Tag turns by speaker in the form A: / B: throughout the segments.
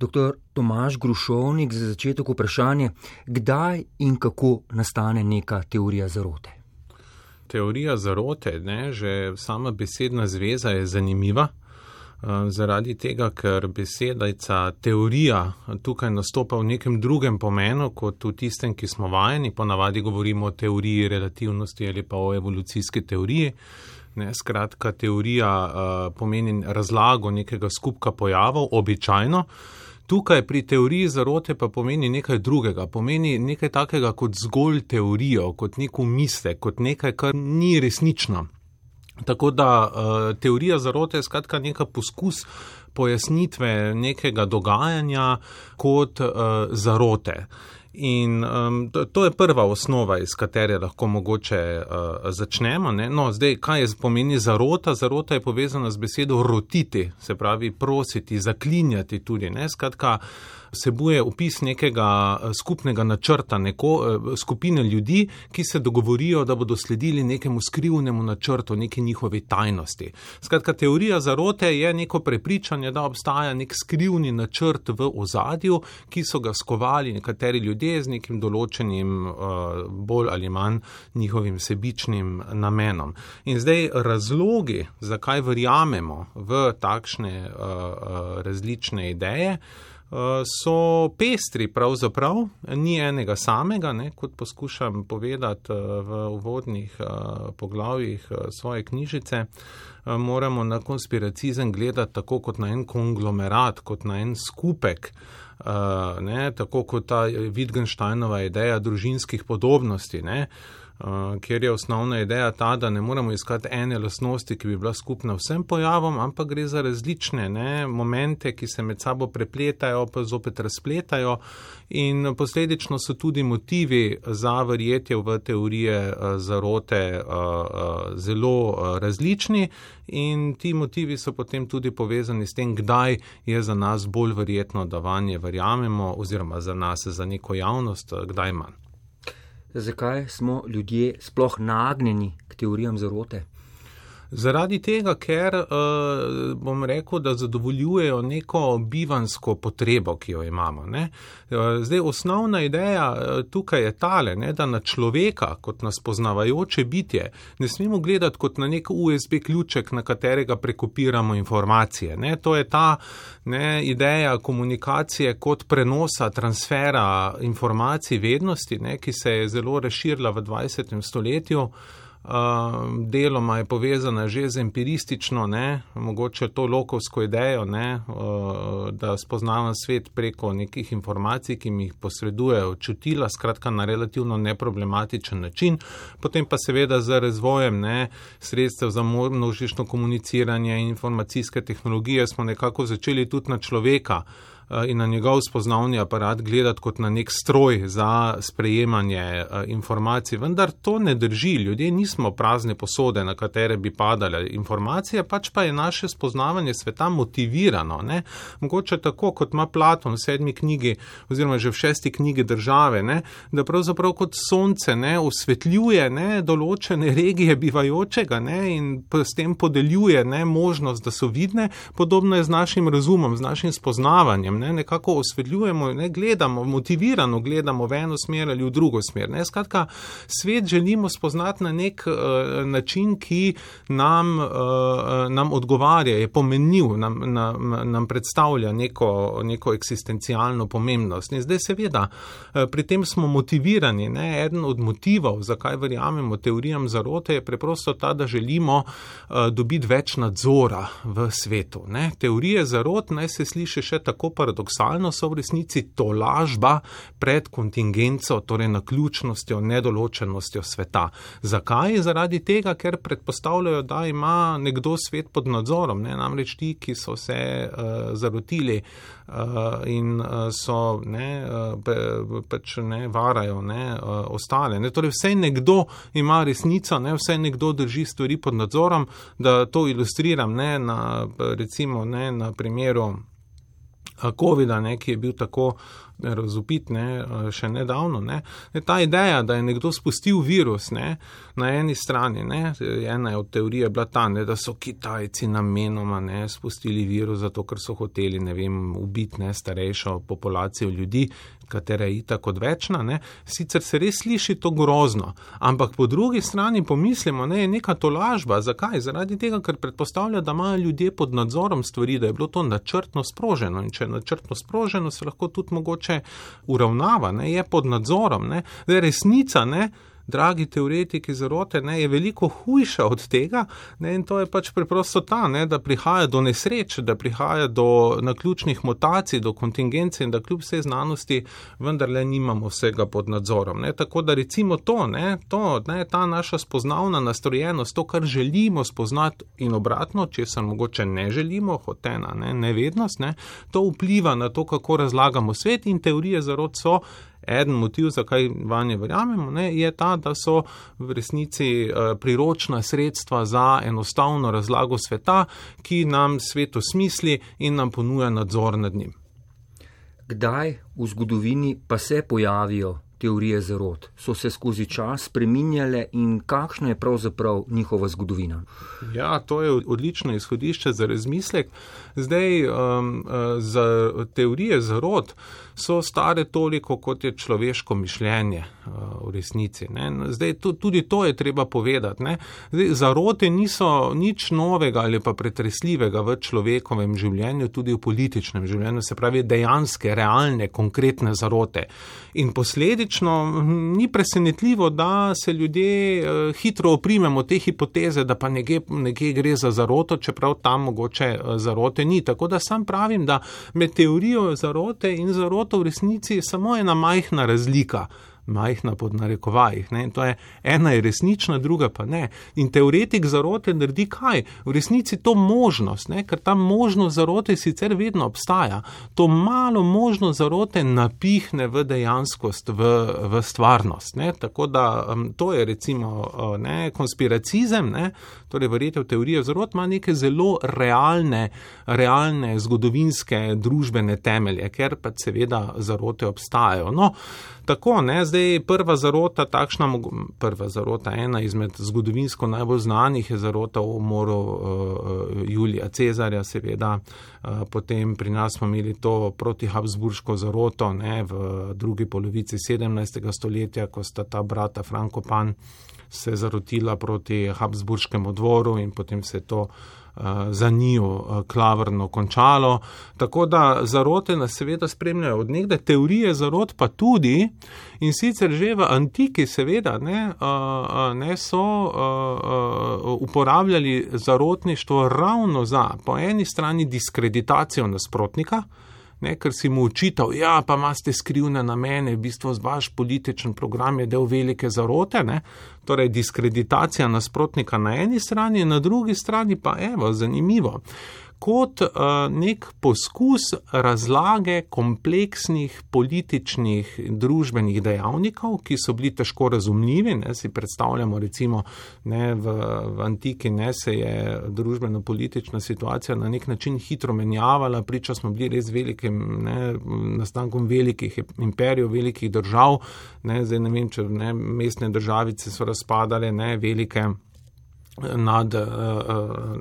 A: Dr. Tomaž Grušovnik, za začetek vprašanje, kdaj in kako nastane neka teorija zarote?
B: Teorija zarote, ne, že sama besedna zveza je zanimiva. Eh, zaradi tega, ker besedica teorija tukaj nastopa v nekem drugem pomenu kot v tistem, ki smo vajeni, ponavadi govorimo o teoriji relativnosti ali pa o evolucijski teoriji. Ne, skratka, teorija uh, pomeni razlago nekega skupka pojavov, običajno. Tukaj pri teoriji zarote pa pomeni nekaj drugega, pomeni nekaj takega kot zgolj teorijo, kot neko misle, kot nekaj, kar ni resnično. Tako da uh, teorija zarote je skratka neka poskus pojasnitve nekega dogajanja kot uh, zarote. Uh, In um, to, to je prva osnova, iz katere lahko mogoče uh, začnemo. Ne? No, zdaj, kaj je pomeni zarota? Zarota je povezana z besedo rotiti, se pravi prositi, zaklinjati tudi. Ne? Skratka, vsebuje opis nekega eh, skupnega načrta, neko eh, skupine ljudi, ki se dogovorijo, da bodo sledili nekemu skrivnemu načrtu, neki njihovi tajnosti. Skratka, teorija zarote je neko prepričanje, da obstaja nek skrivni načrt v ozadju, ki so ga skovali nekateri ljudje z nekim določenim, eh, bolj ali manj njihovim sebičnim namenom. In zdaj razlogi, zakaj verjamemo v takšne različne ideje, so pestri, pravzaprav ni enega samega, ne, kot poskušam povedati eh, v uvodnih eh, poglavjih svoje knjižice. Moramo na konspiracizem gledati tako kot na en konglomerat, kot na en skupek. Ne, tako kot ta Wittgensteinova ideja družinskih podobnosti. Uh, kjer je osnovna ideja ta, da ne moramo iskati ene lasnosti, ki bi bila skupna vsem pojavom, ampak gre za različne ne, momente, ki se med sabo prepletajo, pa zopet razpletajo. In posledično so tudi motivi za verjetje v teorije uh, zarote uh, zelo različni. In ti motivi so potem tudi povezani s tem, kdaj je za nas bolj verjetno, da vanje verjamemo oziroma za nas, za neko javnost, kdaj manj
A: zakaj smo ljudje sploh nagnjeni k teorijam zarote?
B: Zaradi tega, ker uh, bom rekel, da zadovoljujejo neko bivansko potrebo, ki jo imamo. Uh, zdaj, osnovna ideja uh, tukaj je tale, ne, da na človeka, kot nas poznavajoče bitje, ne smemo gledati kot na nek USB ključek, na katerega prekopiramo informacije. Ne. To je ta ne, ideja komunikacije kot prenosa, transfera informacij, vednosti, ne, ki se je zelo razširila v 20. stoletju. Ehm, deloma je povezana že z empiristično, ne, mogoče to lokovsko idejo, ne, da spoznavam svet preko nekih informacij, ki mi jih posredujejo čutila, skratka na relativno neproblematičen način. Potem pa seveda z razvojem ne, sredstev za množično komuniciranje in informacijske tehnologije smo nekako začeli tudi na človeka. Eh, in na njegov spoznavni aparat gledati kot na nek stroj za sprejemanje eh, informacij. Vendar to ne drži. Ljudje nismo prazne posode, na katere bi padale informacije, pač pa je naše spoznavanje sveta motivirano. Ne? Mogoče tako, kot ima Platon v sedmi knjigi oziroma že v šesti knjigi države, ne? da pravzaprav kot sonce ne? osvetljuje ne? določene regije bivajočega ne? in s tem podeljuje ne? možnost, da so vidne. Podobno je z našim razumom, z našim spoznavanjem ne, nekako osvetljujemo, ne, gledamo, motivirano gledamo v eno smer ali v drugo smer. Ne. Skratka, svet želimo spoznati na nek uh, način, ki nam, uh, nam odgovarja, je pomenljiv, nam, nam, nam predstavlja neko, neko eksistencialno pomembnost. In zdaj seveda, uh, pri tem smo motivirani. Ne. Eden od motivov, zakaj verjamemo teorijam zarote, je preprosto ta, da želimo uh, dobiti več nadzora v svetu. Ne. Teorije zarot naj se sliši še tako pa paradoksalno so v resnici to lažba pred kontingenco, torej na ključnostjo, nedoločenostjo sveta. Zakaj? Zaradi tega, ker predpostavljajo, da ima nekdo svet pod nadzorom, ne? namreč ti, ki so se uh, zarotili uh, in uh, so ne, uh, pač ne varajo ne, uh, ostale. Ne? Torej, vse nekdo ima resnico, ne? vse nekdo drži stvari pod nadzorom, da to ilustriram ne, na, recimo, ne, na primeru. COVID-a, ki je bil tako razupit ne, še nedavno. Ne. Ta ideja, da je nekdo spustil virus ne, na eni strani, ne, ena od teorije bila ta, ne, da so Kitajci namenoma ne, spustili virus zato, ker so hoteli, ne ubiti ne, starejšo populacijo ljudi, katera je itak odvečna. Ne. Sicer se res sliši to grozno, ampak po drugi strani pomislimo, da je neka tolažba. Zakaj? Zaradi tega, ker predpostavlja, da imajo ljudje pod nadzorom stvari, da je bilo to načrtno sproženo in če je načrtno sproženo, se lahko tudi mogoče uravnava, ne. je pod nadzorom. Ne. Resnica, ne dragi teoretiki zarote, ne, je veliko hujša od tega. Ne, in to je pač preprosto ta, ne, da prihaja do nesreč, da prihaja do naključnih mutacij, do kontingence in da kljub vsej znanosti vendarle nimamo vsega pod nadzorom. Ne. Tako da recimo to, ne, to ne, ta naša spoznavna nastrojenost, to, kar želimo spoznati in obratno, če se mogoče ne želimo, hotena ne, nevednost, ne, to vpliva na to, kako razlagamo svet in teorije zarot so eden motiv, zakaj vanje verjamemo, ne, je ta, da so v resnici eh, priročna sredstva za enostavno razlago sveta, ki nam svet osmisli in nam ponuja nadzor nad njim.
A: Kdaj v zgodovini pa se pojavijo teorije zarod? So se skozi čas spreminjale in kakšna je pravzaprav njihova zgodovina?
B: Ja, to je odlično izhodišče za razmislek. Zdaj, um, uh, za teorije zarod so stare toliko, kot je človeško mišljenje uh, v resnici. Ne. Zdaj, tudi to je treba povedati. Zdaj, zarote niso nič novega ali pa pretresljivega v človekovem življenju, tudi v političnem življenju, se pravi dejanske, realne, konkretne zarote. In posledično ni presenetljivo, da se ljudje uh, hitro oprimemo te hipoteze, da pa nekje, nekje gre za zaroto, čeprav tam mogoče zarote ni. Tako da sam pravim, da med teorijo zarote in zaroto v resnici je samo ena majhna razlika majhna pod narekovajih. Ne? To je ena je resnična, druga pa ne. In teoretik zarote naredi kaj? V resnici to možnost, ne? ker ta možnost zarote sicer vedno obstaja. To malo možnost zarote napihne v dejanskost, v, v stvarnost. Ne? Tako da um, to je recimo ne, konspiracizem, ne? torej verjete v teorijo zarot, ima neke zelo realne, realne zgodovinske družbene temelje, ker pa seveda zarote obstajajo. No, tako, ne, zdaj prva zarota, takšna prva zarota, ena izmed zgodovinsko najbolj znanih je zarota v umoru uh, Julija Cezarja, seveda, uh, potem pri nas smo imeli to protihabsburško zaroto ne, v drugi polovici 17. stoletja, ko sta ta brata Franko Pan se zarotila proti Habsburškemu dvoru in potem se to uh, za njiju uh, klavrno končalo. Tako da zarote nas seveda spremljajo od nekde, teorije zarot pa tudi in sicer že v antiki seveda ne, uh, ne so uporabljali zarotništvo ravno za po eni strani diskreditacijo nasprotnika, ne, ker si mu očital, ja, pa imate skrivne namene, v bistvu vaš političen program je del velike zarote, ne, torej diskreditacija nasprotnika na eni strani, na drugi strani pa, evo, zanimivo kot uh, nek poskus razlage kompleksnih političnih in družbenih dejavnikov, ki so bili težko razumljivi. Ne, si predstavljamo, recimo, ne, v, v antiki ne, se je družbeno-politična situacija na nek način hitro menjavala, priča smo bili res velikim ne, nastankom velikih imperijev, velikih držav. Ne, zdaj ne vem, če ne, mestne državice so razpadale, ne, velike nad, eh, eh,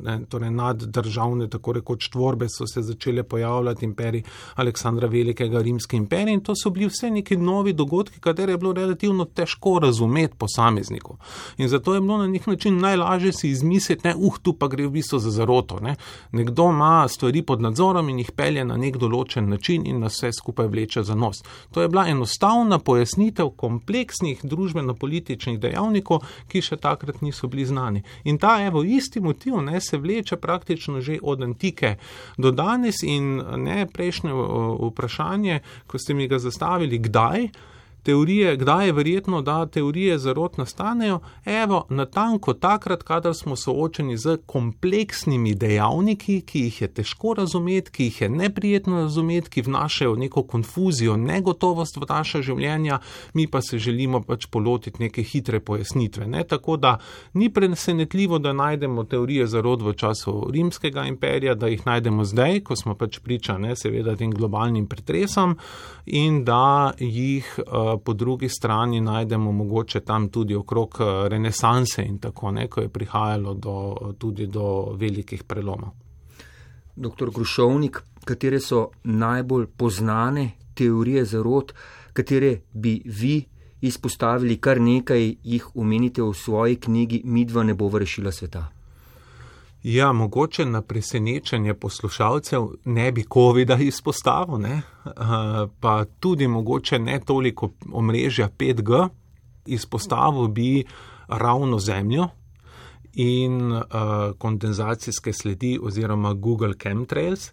B: ne, torej nad državne, tako rekoč tvorbe so se začele pojavljati imperij Aleksandra Velikega, Rimski imperij in to so bili vse neki novi dogodki, katere je bilo relativno težko razumeti posamezniku. In zato je bilo na nek način najlažje si izmisliti, ne, uh, tu pa gre v bistvu za zaroto. Ne. Nekdo ima stvari pod nadzorom in jih pelje na nek določen način in nas vse skupaj vleče za nos. To je bila enostavna pojasnitev kompleksnih družbeno-političnih dejavnikov, ki še takrat niso bili znani. In ta evo, isti motiv ne, se vleče praktično že od antike do danes in ne prejšnje vprašanje, ko ste mi ga zastavili, kdaj. Teorije, kdaj je verjetno, da teorije zarot nastanejo? Evo, natanko takrat, kadar smo soočeni z kompleksnimi dejavniki, ki jih je težko razumeti, ki jih je neprijetno razumeti, ki vnašajo neko konfuzijo, negotovost v naša življenja, mi pa se želimo pač polotiti neke hitre pojasnitve. Ne? Tako da ni presenetljivo, da najdemo teorije zarot v času rimskega imperija, da jih najdemo zdaj, ko smo pač priča, ne, seveda, tem globalnim pretresom in da jih uh, po drugi strani najdemo mogoče tam tudi okrog uh, renesanse in tako ne, ko je prihajalo do, tudi do velikih prelomov.
A: Doktor Grušovnik, katere so najbolj poznane teorije zarot, katere bi vi izpostavili, kar nekaj jih omenite v svoji knjigi Midva ne bo rešila sveta?
B: Ja, mogoče na presenečenje poslušalcev ne bi COVID-a izpostavil, ne? pa tudi mogoče ne toliko omrežja 5G, izpostavil bi ravno Zemljo in uh, kondenzacijske sledi oziroma Google Chemtrails.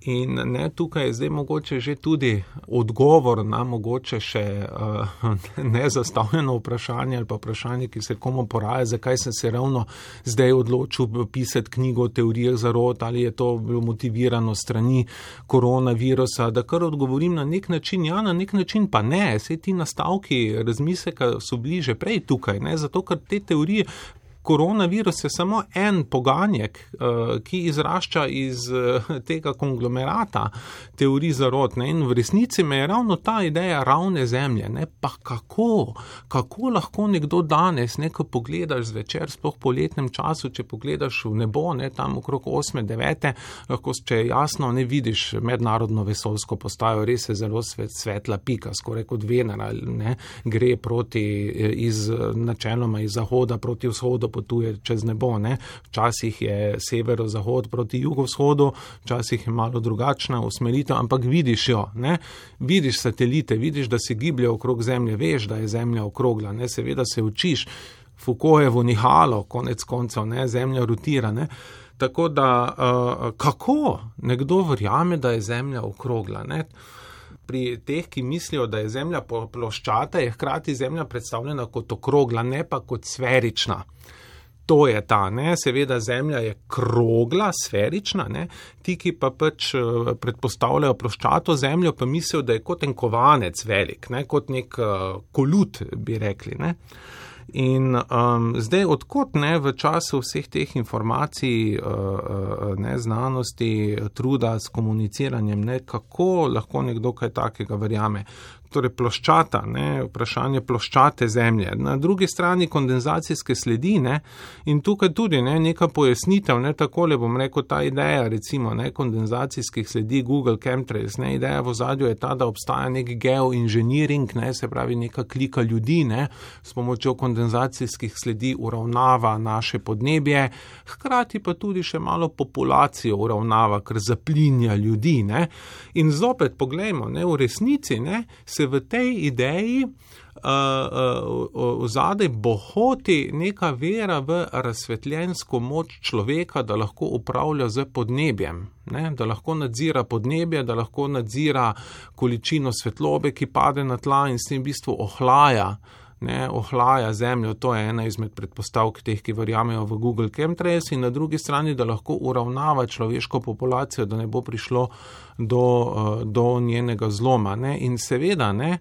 B: In ne, tukaj je zdaj mogoče že tudi odgovor na mogoče še uh, nezastavljeno vprašanje ali pa vprašanje, ki se komu poraja, zakaj sem se ravno zdaj odločil pisati knjigo o teorijah zarot ali je to bilo motivirano strani koronavirusa, da kar odgovorim na nek način, ja, na nek način pa ne, vse ti nastavki razmisleka so bliže prej tukaj, ne, zato ker te teorije koronavirus je samo en poganjek, eh, ki izrašča iz eh, tega konglomerata teorij zarot. Ne? In v resnici me je ravno ta ideja ravne zemlje. Ne? Pa kako, kako lahko nekdo danes, nekaj pogledaš zvečer, sploh po letnem času, če pogledaš v nebo, ne? tam okrog 8-9, lahko če je jasno, ne vidiš mednarodno vesolsko postajo, res je zelo svet, svetla pika, skoraj kot Venera, ne? gre proti eh, iz načeloma iz zahoda proti vzhodu potuje čez nebo. Ne? Včasih je severo-zahod proti jugovzhodu, včasih je malo drugačna usmeritev, ampak vidiš jo, ne? vidiš satelite, vidiš, da se giblje okrog Zemlje, veš, da je Zemlja okrogla, ne? seveda se učiš. Foucaultovo nihalo, konec koncev, ne? Zemlja rotira. Ne? Tako da, uh, kako nekdo verjame, da je Zemlja okrogla? Ne? Pri teh, ki mislijo, da je Zemlja ploščata, je hkrati Zemlja predstavljena kot okrogla, ne pa kot sferična. To je ta, ne? seveda Zemlja je krogla, sferična, ne? ti, ki pa pač eh, predpostavljajo ploščato Zemljo, pa mislijo, da je kot en kovanec velik, ne? kot nek uh, kolut, bi rekli. Ne? In um, zdaj, odkot ne v času vseh teh informacij, uh, ne znanosti, truda s komuniciranjem, ne, kako lahko nekdo kaj takega verjame torej ploščata, ne, vprašanje ploščate zemlje, na drugi strani kondenzacijske sledi ne, in tukaj tudi ne, neka pojasnitev, ne takole bom rekel, ta ideja recimo ne, kondenzacijskih sledi Google Chemtrails, ne, ideja v zadju je ta, da obstaja nek geoinženiring, ne, se pravi neka klika ljudi, ne, s pomočjo kondenzacijskih sledi uravnava naše podnebje, hkrati pa tudi še malo populacijo uravnava, ker zaplinja ljudi, ne, in zopet poglejmo, ne, v resnici, ne, se v tej ideji uh, uh, zadaj bohoti neka vera v razsvetljensko moč človeka, da lahko upravlja z podnebjem, ne? da lahko nadzira podnebje, da lahko nadzira količino svetlobe, ki pade na tla in s tem v bistvu ohlaja. Ne, ohlaja zemljo, to je ena izmed predpostavk teh, ki verjamejo v Google Chemtrails, in na drugi strani, da lahko uravnava človeško populacijo, da ne bo prišlo do, do njenega zloma. Ne. In seveda, ne,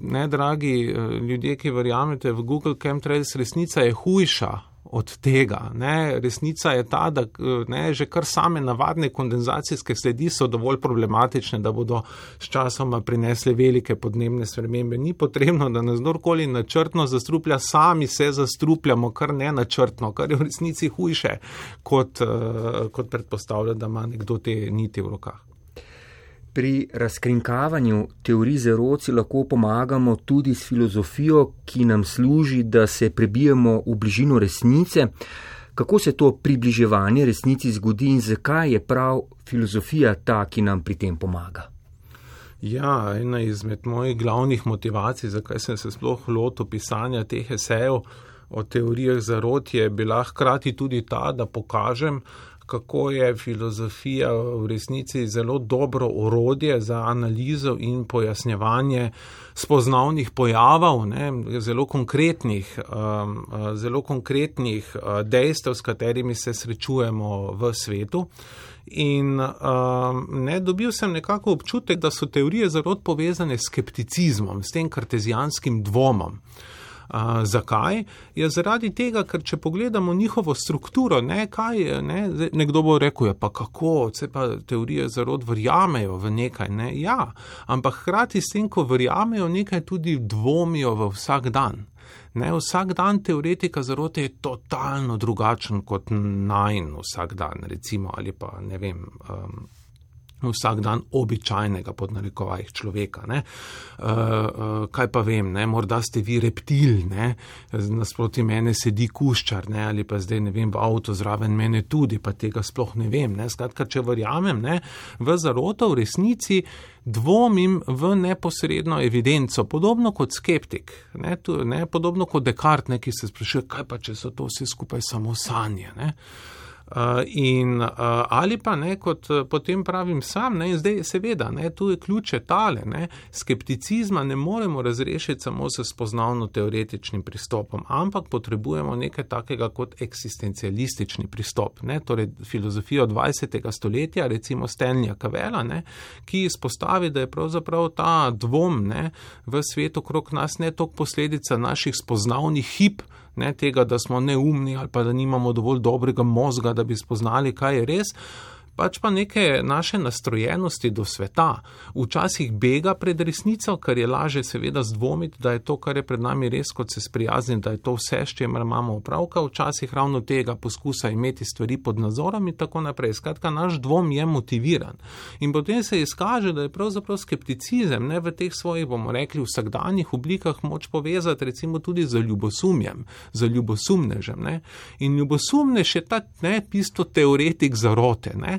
B: ne, dragi ljudje, ki verjamete v Google Chemtrails, resnica je hujša od tega. Ne. Resnica je ta, da ne, že kar same navadne kondenzacijske sledi so dovolj problematične, da bodo s časoma prinesle velike podnebne spremembe. Ni potrebno, da nas kdorkoli načrtno zastruplja, sami se zastrupljamo, kar ne načrtno, kar je v resnici hujše, kot, kot predpostavlja, da ima nekdo te niti v rokah.
A: Pri razkrinkavanju teorij zeroci lahko pomagamo tudi s filozofijo, ki nam služi, da se prebijemo v bližino resnice. Kako se to približevanje resnici zgodi in zakaj je prav filozofija ta, ki nam pri tem pomaga?
B: Ja, ena izmed mojih glavnih motivacij, zakaj sem se sploh lotil pisanja teh esejev o teorijah zarot, je bila hkrati tudi ta, da pokažem, kako je filozofija v resnici zelo dobro orodje za analizo in pojasnjevanje spoznavnih pojavov, ne, zelo konkretnih, um, zelo konkretnih uh, dejstev, s katerimi se srečujemo v svetu. In um, ne, dobil sem nekako občutek, da so teorije zarod povezane s skepticizmom, s tem kartezijanskim dvomom. Uh, zakaj? Ja, zaradi tega, ker če pogledamo njihovo strukturo, ne, kaj, ne, nekdo bo rekel, ja, pa kako, se pa teorije zarod verjamejo v nekaj. Ne? Ja, ampak hkrati s tem, ko verjamejo nekaj, tudi dvomijo v vsak dan. Ne, vsak dan teoretika zarote je totalno drugačen kot najn vsak dan, recimo, ali pa ne vem. Um, Vsak dan običajnega podnarekovajih človeka. Uh, uh, kaj pa vem, ne? morda ste vi reptil, nasproti mene sedi kuščar ne? ali pa zdaj ne vem, v avtu zraven mene tudi, pa tega sploh ne vem. Ne? Skratka, če verjamem ne? v zaroto, v resnici dvomim v neposredno evidenco, podobno kot skeptik, ne, tu, ne, podobno kot Descartes, ki se sprašuje, kaj pa če so to vse skupaj samo sanje. Ne. Uh, in, uh, ali pa ne, kot uh, potem pravim sam, ne, in zdaj seveda, ne, tu je ključe tale, ne, skepticizma ne moremo razrešiti samo s spoznavno-teoretičnim pristopom, ampak potrebujemo nekaj takega kot eksistencialistični pristop, ne, torej filozofijo 20. stoletja, recimo Stenlja Kavela, ne, ki izpostavi, da je pravzaprav ta dvom ne, v svetu okrog nas ne tok posledica naših spoznavnih hip, ne tega, da smo neumni ali pa da nimamo dovolj dobrega možga, da bi spoznali, kaj je res pač pa neke naše nastrojenosti do sveta. Včasih bega pred resnico, ker je laže seveda zdvomiti, da je to, kar je pred nami res, kot se sprijazni, da je to vse, s čemer imamo opravka, včasih ravno tega poskusa imeti stvari pod nadzorom in tako naprej. Skratka, naš dvom je motiviran. In potem se izkaže, da je pravzaprav skepticizem ne v teh svojih, bomo rekli, vsakdanjih oblikah moč povezati recimo tudi z ljubosumjem, z ljubosumnežem. Ne? In ljubosumnež je ta ne, pisto teoretik zarote. Ne?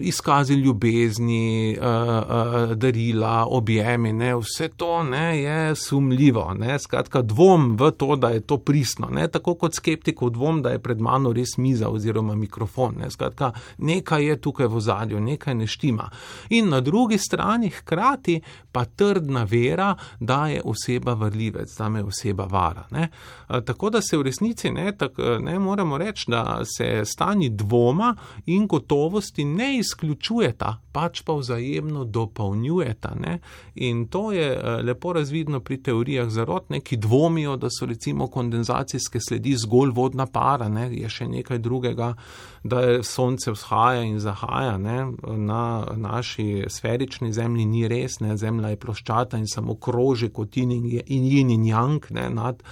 B: izkazi ljubezni, uh, uh, darila, objemi, ne, vse to ne, je sumljivo. Ne, skratka, dvom v to, da je to pristno. Ne, tako kot skeptikov dvom, da je pred mano res miza oziroma mikrofon. Ne, skratka, nekaj je tukaj v zadju, nekaj ne štima. In na drugi strani hkrati pa trdna vera, da je oseba vrljivec, da me oseba vara. Ne. Tako da se v resnici ne, tak, ne moremo reči, da se stani dvoma in gotovosti ne izključujeta, pač pa vzajemno dopolnjujeta. Ne? In to je eh, lepo razvidno pri teorijah zarotne, ki dvomijo, da so recimo kondenzacijske sledi zgolj vodna para, ne? je še nekaj drugega, da je sonce vzhaja in zahaja. Ne? Na naši sferični zemlji ni res, ne? zemlja je ploščata in samo kroži kot in in in jank nad.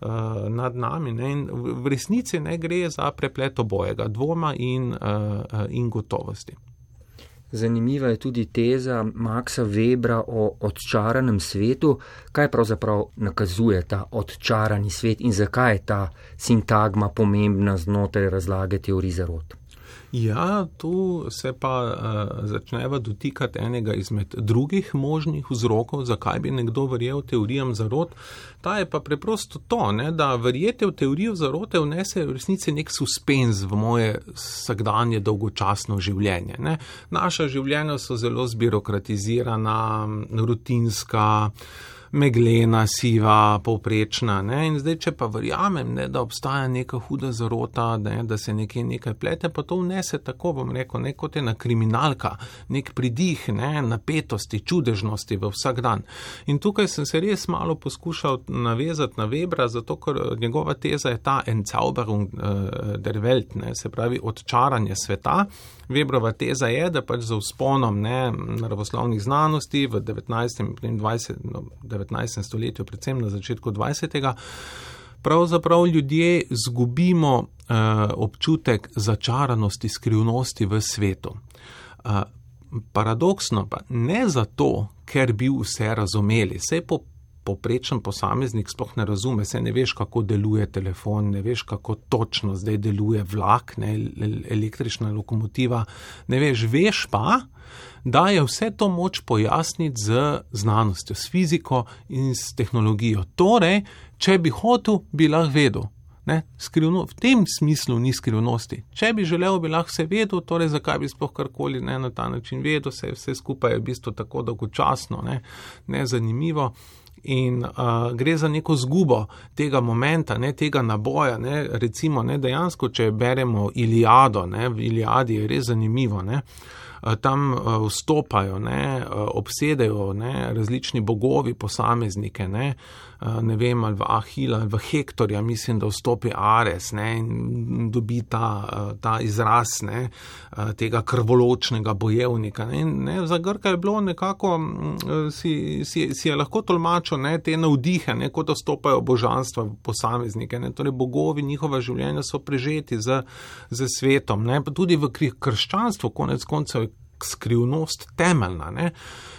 B: Eh, nad nami. Ne? In v resnici ne gre za preplet obojega, dvoma in, uh, in gotovosti.
A: Zanimiva je tudi teza Maxa Webra o odčaranem svetu. Kaj pravzaprav nakazuje ta odčarani svet in zakaj je ta sintagma pomembna znotraj razlage teorij zarot?
B: Ja, tu se pa uh, začneva dotikati enega izmed drugih možnih vzrokov, zakaj bi nekdo verjel teorijam zarot. Ta je pa preprosto to, ne, da verjete v teorijo zarote vnese v resnici nek suspens v moje vsakdanje dolgočasno življenje. Ne. Naša življenja so zelo zbirokratizirana, rutinska meglena, siva, povprečna. Ne? In zdaj, če pa verjamem, ne, da obstaja neka huda zarota, ne, da se nekaj, nekaj plete, pa to vnese tako, bom rekel, ne, kot ena kriminalka, nek pridih, ne, napetosti, čudežnosti v vsak dan. In tukaj sem se res malo poskušal navezati na Webra, zato ker njegova teza je ta Encauberung uh, der Welt, ne, se pravi odčaranje sveta. Webrova teza je, da pač za usponom naravoslovnih znanosti v 19. in 20. No, 19. stoletju, predvsem na začetku 20. Pravzaprav ljudje zgubimo uh, občutek začaranosti, skrivnosti v svetu. Uh, paradoksno pa ne zato, ker bi vse razumeli, vse po poprečen posameznik sploh ne razume, se ne veš, kako deluje telefon, ne veš, kako točno zdaj deluje vlak, ne, električna lokomotiva, ne veš, veš pa, da je vse to moč pojasniti z znanostjo, s fiziko in s tehnologijo. Torej, če bi hotel, bi lahko vedel. Ne, skrivno, v tem smislu ni skrivnosti. Če bi želel, bi lahko vse vedel, torej zakaj bi sploh karkoli ne, na ta način vedel, vse, vse skupaj je v bistvu tako dolgočasno, ne, nezanimivo. In uh, gre za neko zgubo tega momenta, ne, tega naboja. Ne, recimo, ne, dejansko, če beremo Iliado, ne, v Iliadi je res zanimivo. Ne, tam vstopajo, ne, obsedejo ne, različni bogovi, posameznike. Ne, ne vem, ali v Ahila ali v Hektorja, mislim, da vstopi Ares ne, in dobi ta, ta izraz ne, tega krvoločnega bojevnika. Ne, ne, za Grka je bilo nekako, si, si, si je lahko tolmačil ne, te navdihe, ne, kot da stopajo božanstva v posameznike. Ne, torej, bogovi, njihova življenja so prežeti z, z svetom. Ne, tudi v krščanstvu, konec koncev, je skrivnost temeljna. Ne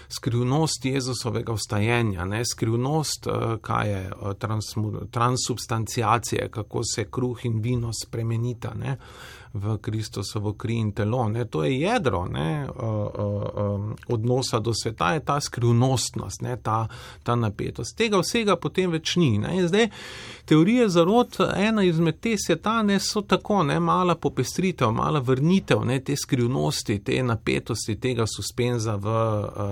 B: skrivnost Jezusovega vstajenja, ne skrivnost, eh, kaj je eh, trans, transubstanciacije, kako se kruh in vino spremenita. Ne v Kristusovo kri in telo. Ne? To je jedro ne? odnosa do sveta, je ta skrivnostnost, ne? ta, ta napetost. Tega vsega potem več ni. Zdaj, teorije zarod, ena izmed te sveta, ne so tako, ne mala popestritev, mala vrnitev ne? te skrivnosti, te napetosti, tega suspenza v,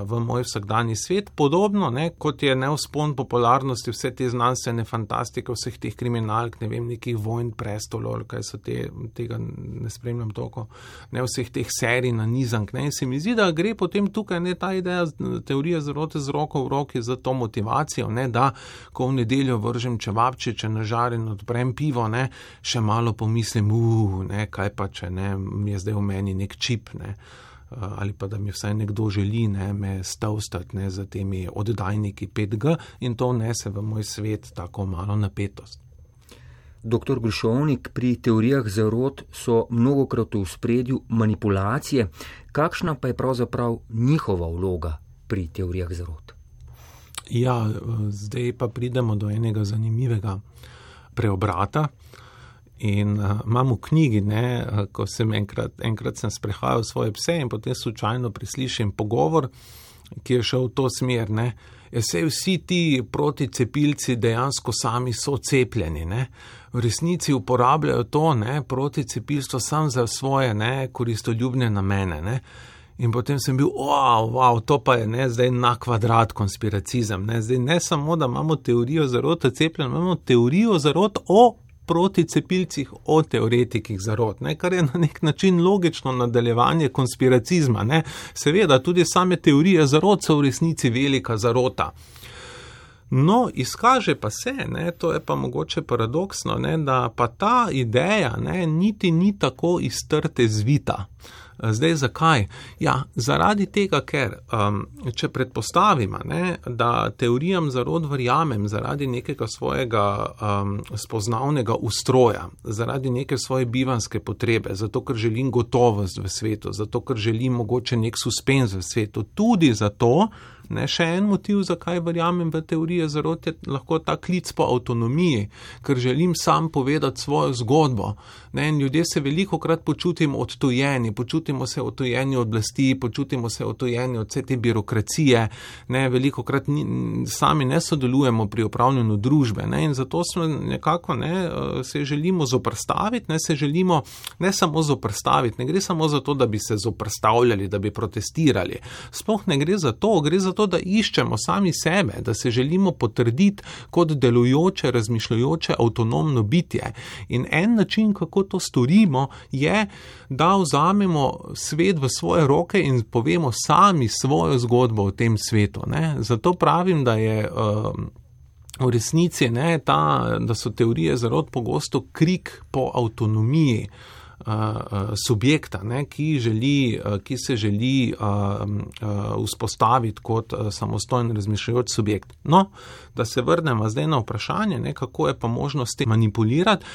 B: v moj vsakdanji svet. Podobno ne? kot je neuspon popularnosti vse te znanstvene fantastike, vseh teh kriminalk, ne vem, nekih vojn, prestolov, kaj so te, tega ne spremljam toliko, ne vseh teh serij na nizank. Ne. In se mi zdi, da gre potem tukaj ne ta ideja, teorija zrote z roko v roki za to motivacijo, ne, da ko v nedeljo vržem čevapče, če nažarim in odprem pivo, ne, še malo pomislim, uh, ne, kaj pa če ne, mi je zdaj v meni nek čip. Ne. Ali pa da mi vsaj nekdo želi ne, me stavstati ne, za temi oddajniki 5G in to vnese v moj svet tako malo napetost.
A: Dr. Grušovnik, pri teorijah zarod so mnogokrat v spredju manipulacije. Kakšna pa je pravzaprav njihova vloga pri teorijah zarod?
B: Ja, zdaj pa pridemo do enega zanimivega preobrata. In uh, imam v knjigi, ne, uh, ko sem enkrat, enkrat sem sprehajal svoje pse in potem slučajno prislišim pogovor, ki je šel v to smer. Ne, Vse vsi ti proticepilci dejansko sami so cepljeni. Ne? v resnici uporabljajo to ne, proti cepilstvu samo za svoje ne, koristoljubne namene. Ne. In potem sem bil, wow, wow, to pa je ne, zdaj na kvadrat konspiracizem. Ne. Zdaj ne samo, da imamo teorijo zarota cepljenja, imamo teorijo zarot o proticepilcih, o teoretikih zarot, ne, kar je na nek način logično nadaljevanje konspiracizma. Ne. Seveda, tudi same teorije zarot so v resnici velika zarota. No, izkaže pa se, ne, to je pa mogoče paradoksno, ne, da pa ta ideja ne, niti ni tako iztrte zvita. Zdaj, zakaj? Ja, zaradi tega, ker um, če predpostavimo, ne, da teorijam zarod verjamem zaradi nekega svojega um, spoznavnega ustroja, zaradi neke svoje bivanske potrebe, zato ker želim gotovost v svetu, zato ker želim mogoče nek suspenz v svetu, tudi zato, Ne, še en motiv, zakaj verjamem v teorije zarote, je lahko ta klic po avtonomiji, ker želim sam povedati svojo zgodbo. Ne, ljudje se veliko krat počutimo odtojeni, počutimo se odtojeni od oblasti, počutimo se odtojeni od vse te birokracije, ne, veliko krat ni, sami ne sodelujemo pri upravljanju družbe ne, in zato smo nekako ne, eh, se želimo zoprstaviti, ne se želimo ne samo zoprstaviti, ne gre samo za to, da bi se zoprstavljali, da bi protestirali. Sploh ne gre za to, gre za to, da iščemo sami sebe, da se želimo potrditi kot delujoče, razmišljajoče, avtonomno bitje. In en način, kako to storimo, je, da vzamemo svet v svoje roke in povemo sami svojo zgodbo o tem svetu. Ne? Zato pravim, da je. Um, V resnici ne, ta, da so teorije zelo pogosto krik po avtonomiji, uh, subjekta, ne, ki, želi, ki se želi vzpostaviti kot samostojen razmišljajoč subjekt. No, da se vrnemo zdaj na vprašanje, ne, kako je pa možno s tem manipulirati,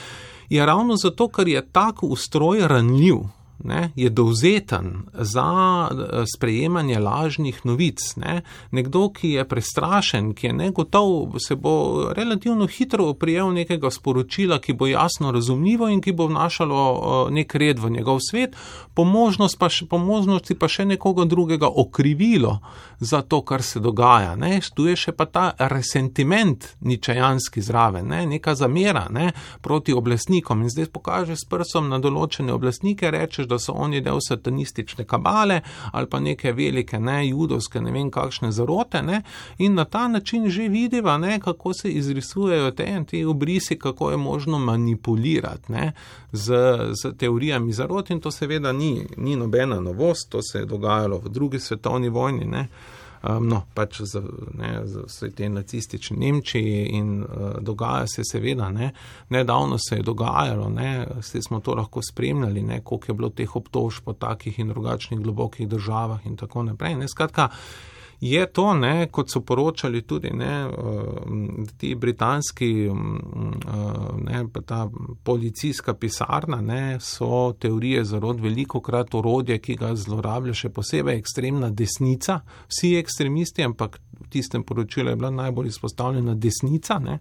B: je ravno zato, ker je tak ustroj ranljiv. Ne, je dovzeten za eh, sprejemanje lažnih novic. Ne. Nekdo, ki je prestrašen, ki je negotov, se bo relativno hitro prijel nekega sporočila, ki bo jasno razumljivo in ki bo vnašalo eh, nek red v njegov svet, po, možnost pa po možnosti pa še nekoga drugega okrivilo za to, kar se dogaja. Ne. Tu je še pa ta resentiment ničajanski zraven, ne, neka zamera ne, proti oblastnikom in zdaj pokaže s prstom na določene oblastnike, rečeš, da so oni del satanistične kabale ali pa neke velike, ne, judovske, ne vem kakšne zarote ne, in na ta način že vidiva, ne, kako se izrisujejo te, te obrisi, kako je možno manipulirati ne, z, z teorijami zarot in to seveda ni, ni nobena novost, to se je dogajalo v drugi svetovni vojni. Ne. Um, no, pač za, ne, za te nacistične Nemčije in uh, dogaja se seveda, ne, nedavno se je dogajalo, ne, vse smo to lahko spremljali, ne, koliko je bilo teh obtož po takih in drugačnih globokih državah in tako naprej. Ne, skratka, je to, ne, kot so poročali tudi ne, eh, ti britanski, eh, ne, pa ta policijska pisarna, ne, so teorije zarod veliko krat orodje, ki ga zlorablja še posebej ekstremna desnica. Vsi ekstremisti, ampak v tistem poročilu je bila najbolj izpostavljena desnica, ne,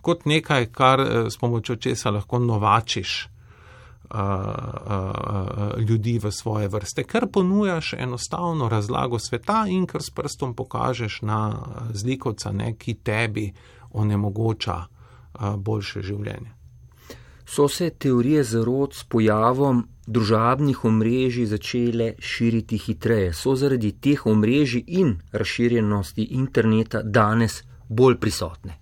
B: kot nekaj, kar eh, s pomočjo česa lahko novačiš ljudi v svoje vrste, ker ponujaš enostavno razlago sveta in ker s prstom pokažeš na zlikovca, ne, ki tebi onemogoča boljše življenje.
A: So se teorije zarod s pojavom družabnih omrežij začele širiti hitreje? So zaradi teh omrežij in razširjenosti interneta danes bolj prisotne?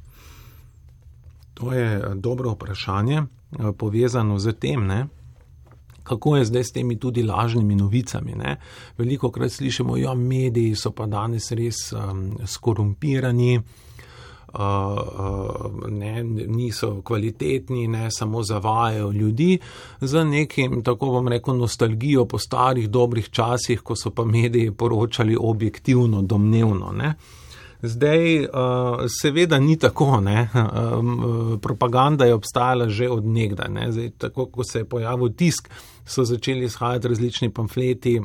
B: To je dobro vprašanje, povezano z tem, ne, kako je zdaj s temi tudi lažnimi novicami. Ne? Veliko krat slišimo, da ja, mediji so pa danes res um, skorumpirani. Uh, uh, ne, niso kvalitetni, ne samo zavajajo ljudi z nekim, tako bom rekel, nostalgijo po starih dobrih časih, ko so pa mediji poročali objektivno, domnevno. Ne. Zdaj, uh, seveda ni tako. Um, propaganda je obstajala že od nekdaj, ne. Zdaj, tako ko se je pojavil tisk, so začeli izhajati različni pamfleti.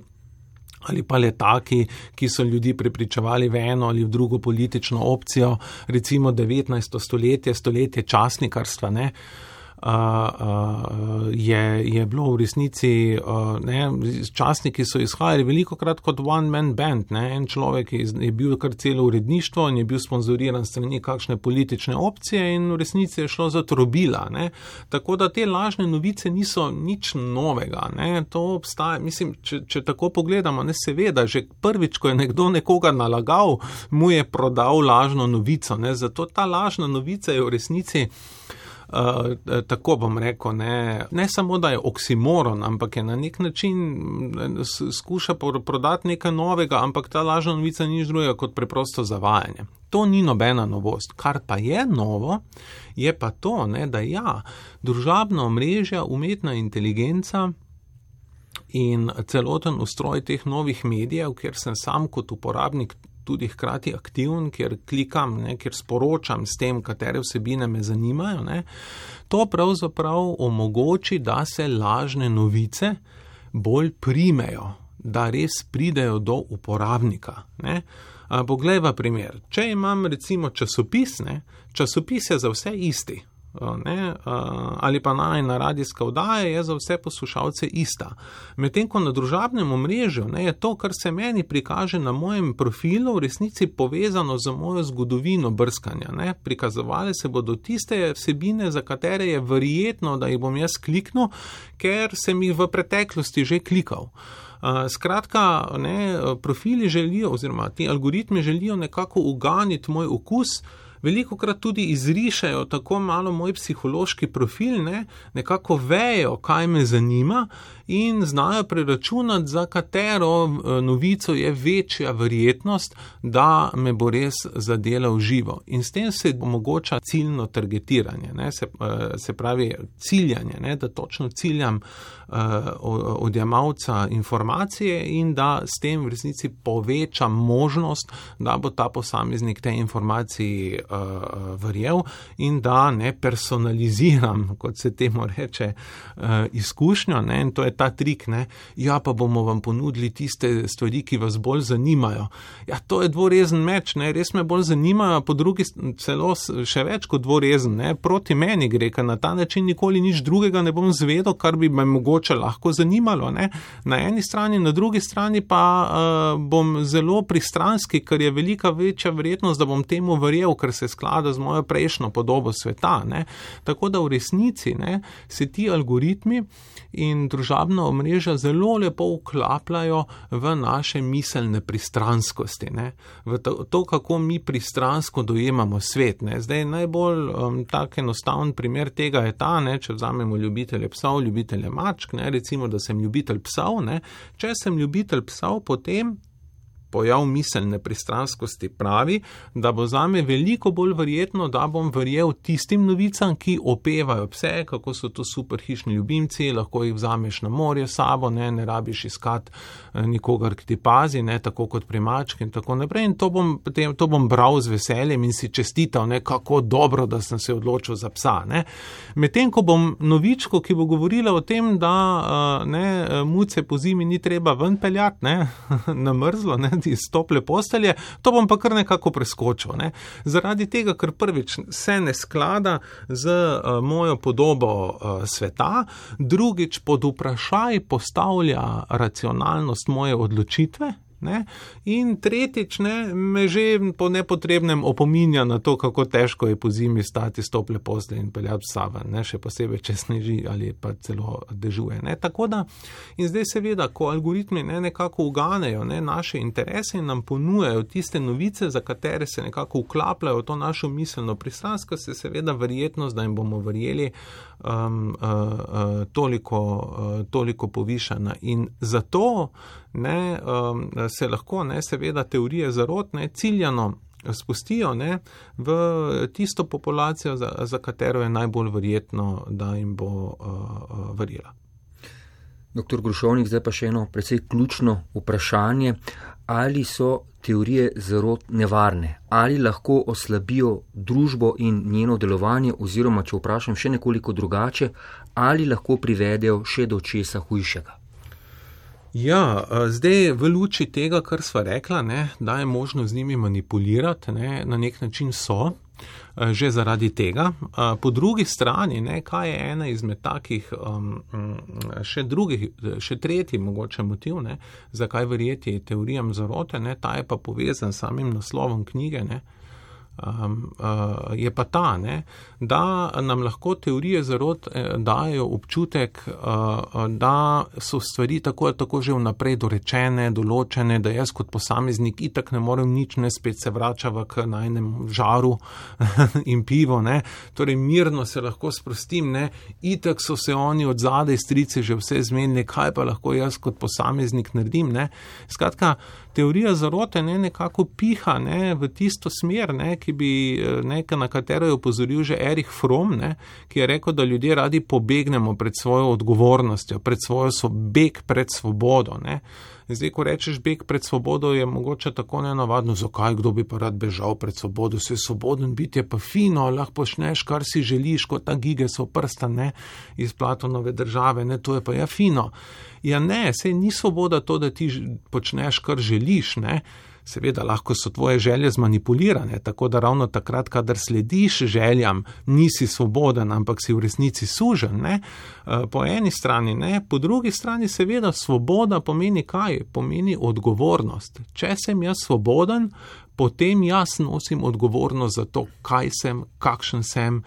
B: Ali pa letaki, ki so ljudi prepričevali v eno ali v drugo politično opcijo, recimo 19. stoletje, stoletje časnikarstva. Ne? Uh, je, je bilo v resnici, ne, časniki so izhajali veliko krat kot one man band, ne, en človek je, je bil kar celo uredništvo in je bil sponzoriran strani kakšne politične opcije in v resnici je šlo za trobila. Ne. Tako da te lažne novice niso nič novega. Ne. To obstaja, mislim, če, če tako pogledamo, ne seveda, že prvič, ko je nekdo nekoga nalagal, mu je prodal lažno novico. Ne. Zato ta lažna novica je v resnici. Eh, tako bom rekel, ne, ne samo, da je oksimoron, ampak je na nek način skuša prodati nekaj novega, ampak ta lažna novica ni nič drugega kot preprosto zavajanje. To ni nobena novost. Kar pa je novo, je pa to, ne, da ja, družabna omrežja, umetna inteligenca. In celoten ustroj teh novih medijev, kjer sem sam kot uporabnik tudi hkrati aktiven, ker klikam, ne, ker sporočam s tem, katere vsebine me zanimajo, ne, to pravzaprav omogoči, da se lažne novice bolj primejo, da res pridejo do uporabnika. Ne. Poglejva primer. Če imam recimo časopis, ne, časopis je za vse isti. Ne, ali pa najna radijska vdaja je za vse poslušalce ista. Medtem ko na družabnem omrežju ne, je to, kar se meni prikaže na mojem profilu, v resnici povezano z mojo zgodovino brskanja. Ne. Prikazovali se bodo tiste vsebine, za katere je verjetno, da jih bom jaz kliknil, ker sem jih v preteklosti že klikal. Skratka, ne, profili želijo, oziroma ti algoritmi želijo nekako uganiti moj okus veliko krat tudi izrišajo tako malo moj psihološki profil, ne, nekako vejo, kaj me zanima in znajo preračunati, za katero eh, novico je večja verjetnost, da me bo res zadela v živo. In s tem se omogoča ciljno targetiranje, ne, se, eh, se pravi ciljanje, ne, da točno ciljam uh, odjemalca informacije in da s tem v resnici povečam možnost, da bo ta posameznik te informacije uh, verjel in da ne personaliziram, kot se temu reče, uh, izkušnjo. Ne? In to je ta trik, ne? ja, pa bomo vam ponudili tiste stvari, ki vas bolj zanimajo. Ja, to je dvorezen meč, ne? res me bolj zanimajo, po drugi celo še več kot dvorezen, ne? proti meni gre, ker na ta način nikoli nič drugega ne bom zvedel, kar bi me mogoče lahko zanimalo. Ne? Na eni strani, na drugi strani pa uh, bom zelo pristranski, ker je velika večja verjetnost, da bom temu verjel, ker se sklada z mojo prejšnjo podobo sveta. Ne? Tako da v resnici ne, se ti algoritmi in družabna omrežja zelo lepo vklapljajo v naše miselne pristranskosti, ne? v to, to, kako mi pristransko dojemamo svet. Ne? Zdaj najbolj um, tak enostaven primer tega je ta, ne? če vzamemo ljubitelje psov, ljubitelje mačk, ne? recimo, da sem ljubitelj psov. Ne? Če sem ljubitelj psov, potem pojav miselne pristranskosti pravi, da bo za me veliko bolj verjetno, da bom verjel tistim novicam, ki opevajo vse, kako so to super hišni ljubimci, lahko jih vzameš na morje sabo, ne, ne rabiš iskati eh, nikogar, ki ti pazi, ne, tako kot pri mački in tako naprej. In to bom, potem, to bom bral z veseljem in si čestital, ne, kako dobro, da sem se odločil za psa. Medtem, ko bom novičko, ki bo govorila o tem, da eh, ne, muce po zimi ni treba ven peljati, ne, na mrzlo, ne, iz tople postelje, to bom pa kar nekako preskočil. Ne? Zaradi tega, ker prvič se ne sklada z uh, mojo podobo uh, sveta, drugič pod vprašaj postavlja racionalnost moje odločitve, Ne? In tretjič, ne, me že po nepotrebnem opominja na to, kako težko je po zimi stati stople posle in peljati psa ven, še posebej, če sneži ali pa celo dežuje. Ne? Tako da, in zdaj seveda, ko algoritmi ne, nekako uganejo ne, naše interese in nam ponujajo tiste novice, za katere se nekako vklapljajo v to našo miselno pristransko, se seveda verjetnost, da jim bomo verjeli, um, uh, uh, toliko, uh, toliko povišana. In zato, ne, um, se lahko, ne, seveda, teorije zarotne ciljano spustijo ne, v tisto populacijo, za, za katero je najbolj verjetno, da jim bo uh, uh, verjela.
A: Doktor Grušovnik, zdaj pa še eno precej ključno vprašanje. Ali so teorije zarot nevarne? Ali lahko oslabijo družbo in njeno delovanje, oziroma, če vprašam še nekoliko drugače, ali lahko privedejo še do česa hujšega?
B: Ja, zdaj v luči tega, kar sva rekla, ne, da je možno z njimi manipulirati, ne, na nek način so, že zaradi tega. Po drugi strani, ne, kaj je ena izmed takih, um, še drugih, še tretji mogoče motiv, ne, zakaj verjeti teorijam zarote, ne, ta je pa povezan s samim naslovom knjige. Ne, um, uh, je pa ta, ne, da nam lahko teorije zarod eh, dajo občutek, uh, da so stvari tako ali tako že vnaprej dorečene, določene, da jaz kot posameznik itak ne morem nič, ne spet se vračava k najnem žaru in pivo, ne, torej mirno se lahko sprostim, ne, itak so se oni od zadaj strice že vse zmenili, kaj pa lahko jaz kot posameznik naredim, ne. Skratka, teorija zarote ne nekako piha ne, v tisto smer, ne, ki bi, eh, ne, na katero je upozoril že Erich Fromm, ne, ki je rekel, da ljudje radi pobegnemo pred svojo odgovornostjo, pred svojo so beg pred svobodo. Ne. Zdaj, ko rečeš beg pred svobodo, je mogoče tako nenavadno, zakaj kdo bi pa rad bežal pred svobodo, se svoboden biti je pa fino, lahko počneš, kar si želiš, kot ta gige so prsta, ne, iz Platonove države, ne, to je pa ja fino. Ja, ne, sej ni svoboda to, da ti počneš, kar želiš, ne. Seveda, lahko so tvoje želje zmanipulirane, tako da ravno takrat, kadar slediš željam, nisi svoboden, ampak si v resnici sužen. Ne? Eh, po eni strani, ne? po drugi strani, seveda, svoboda pomeni kaj? Pomeni odgovornost. Če sem jaz svoboden, potem jaz nosim odgovornost za to, kaj sem, kakšen sem.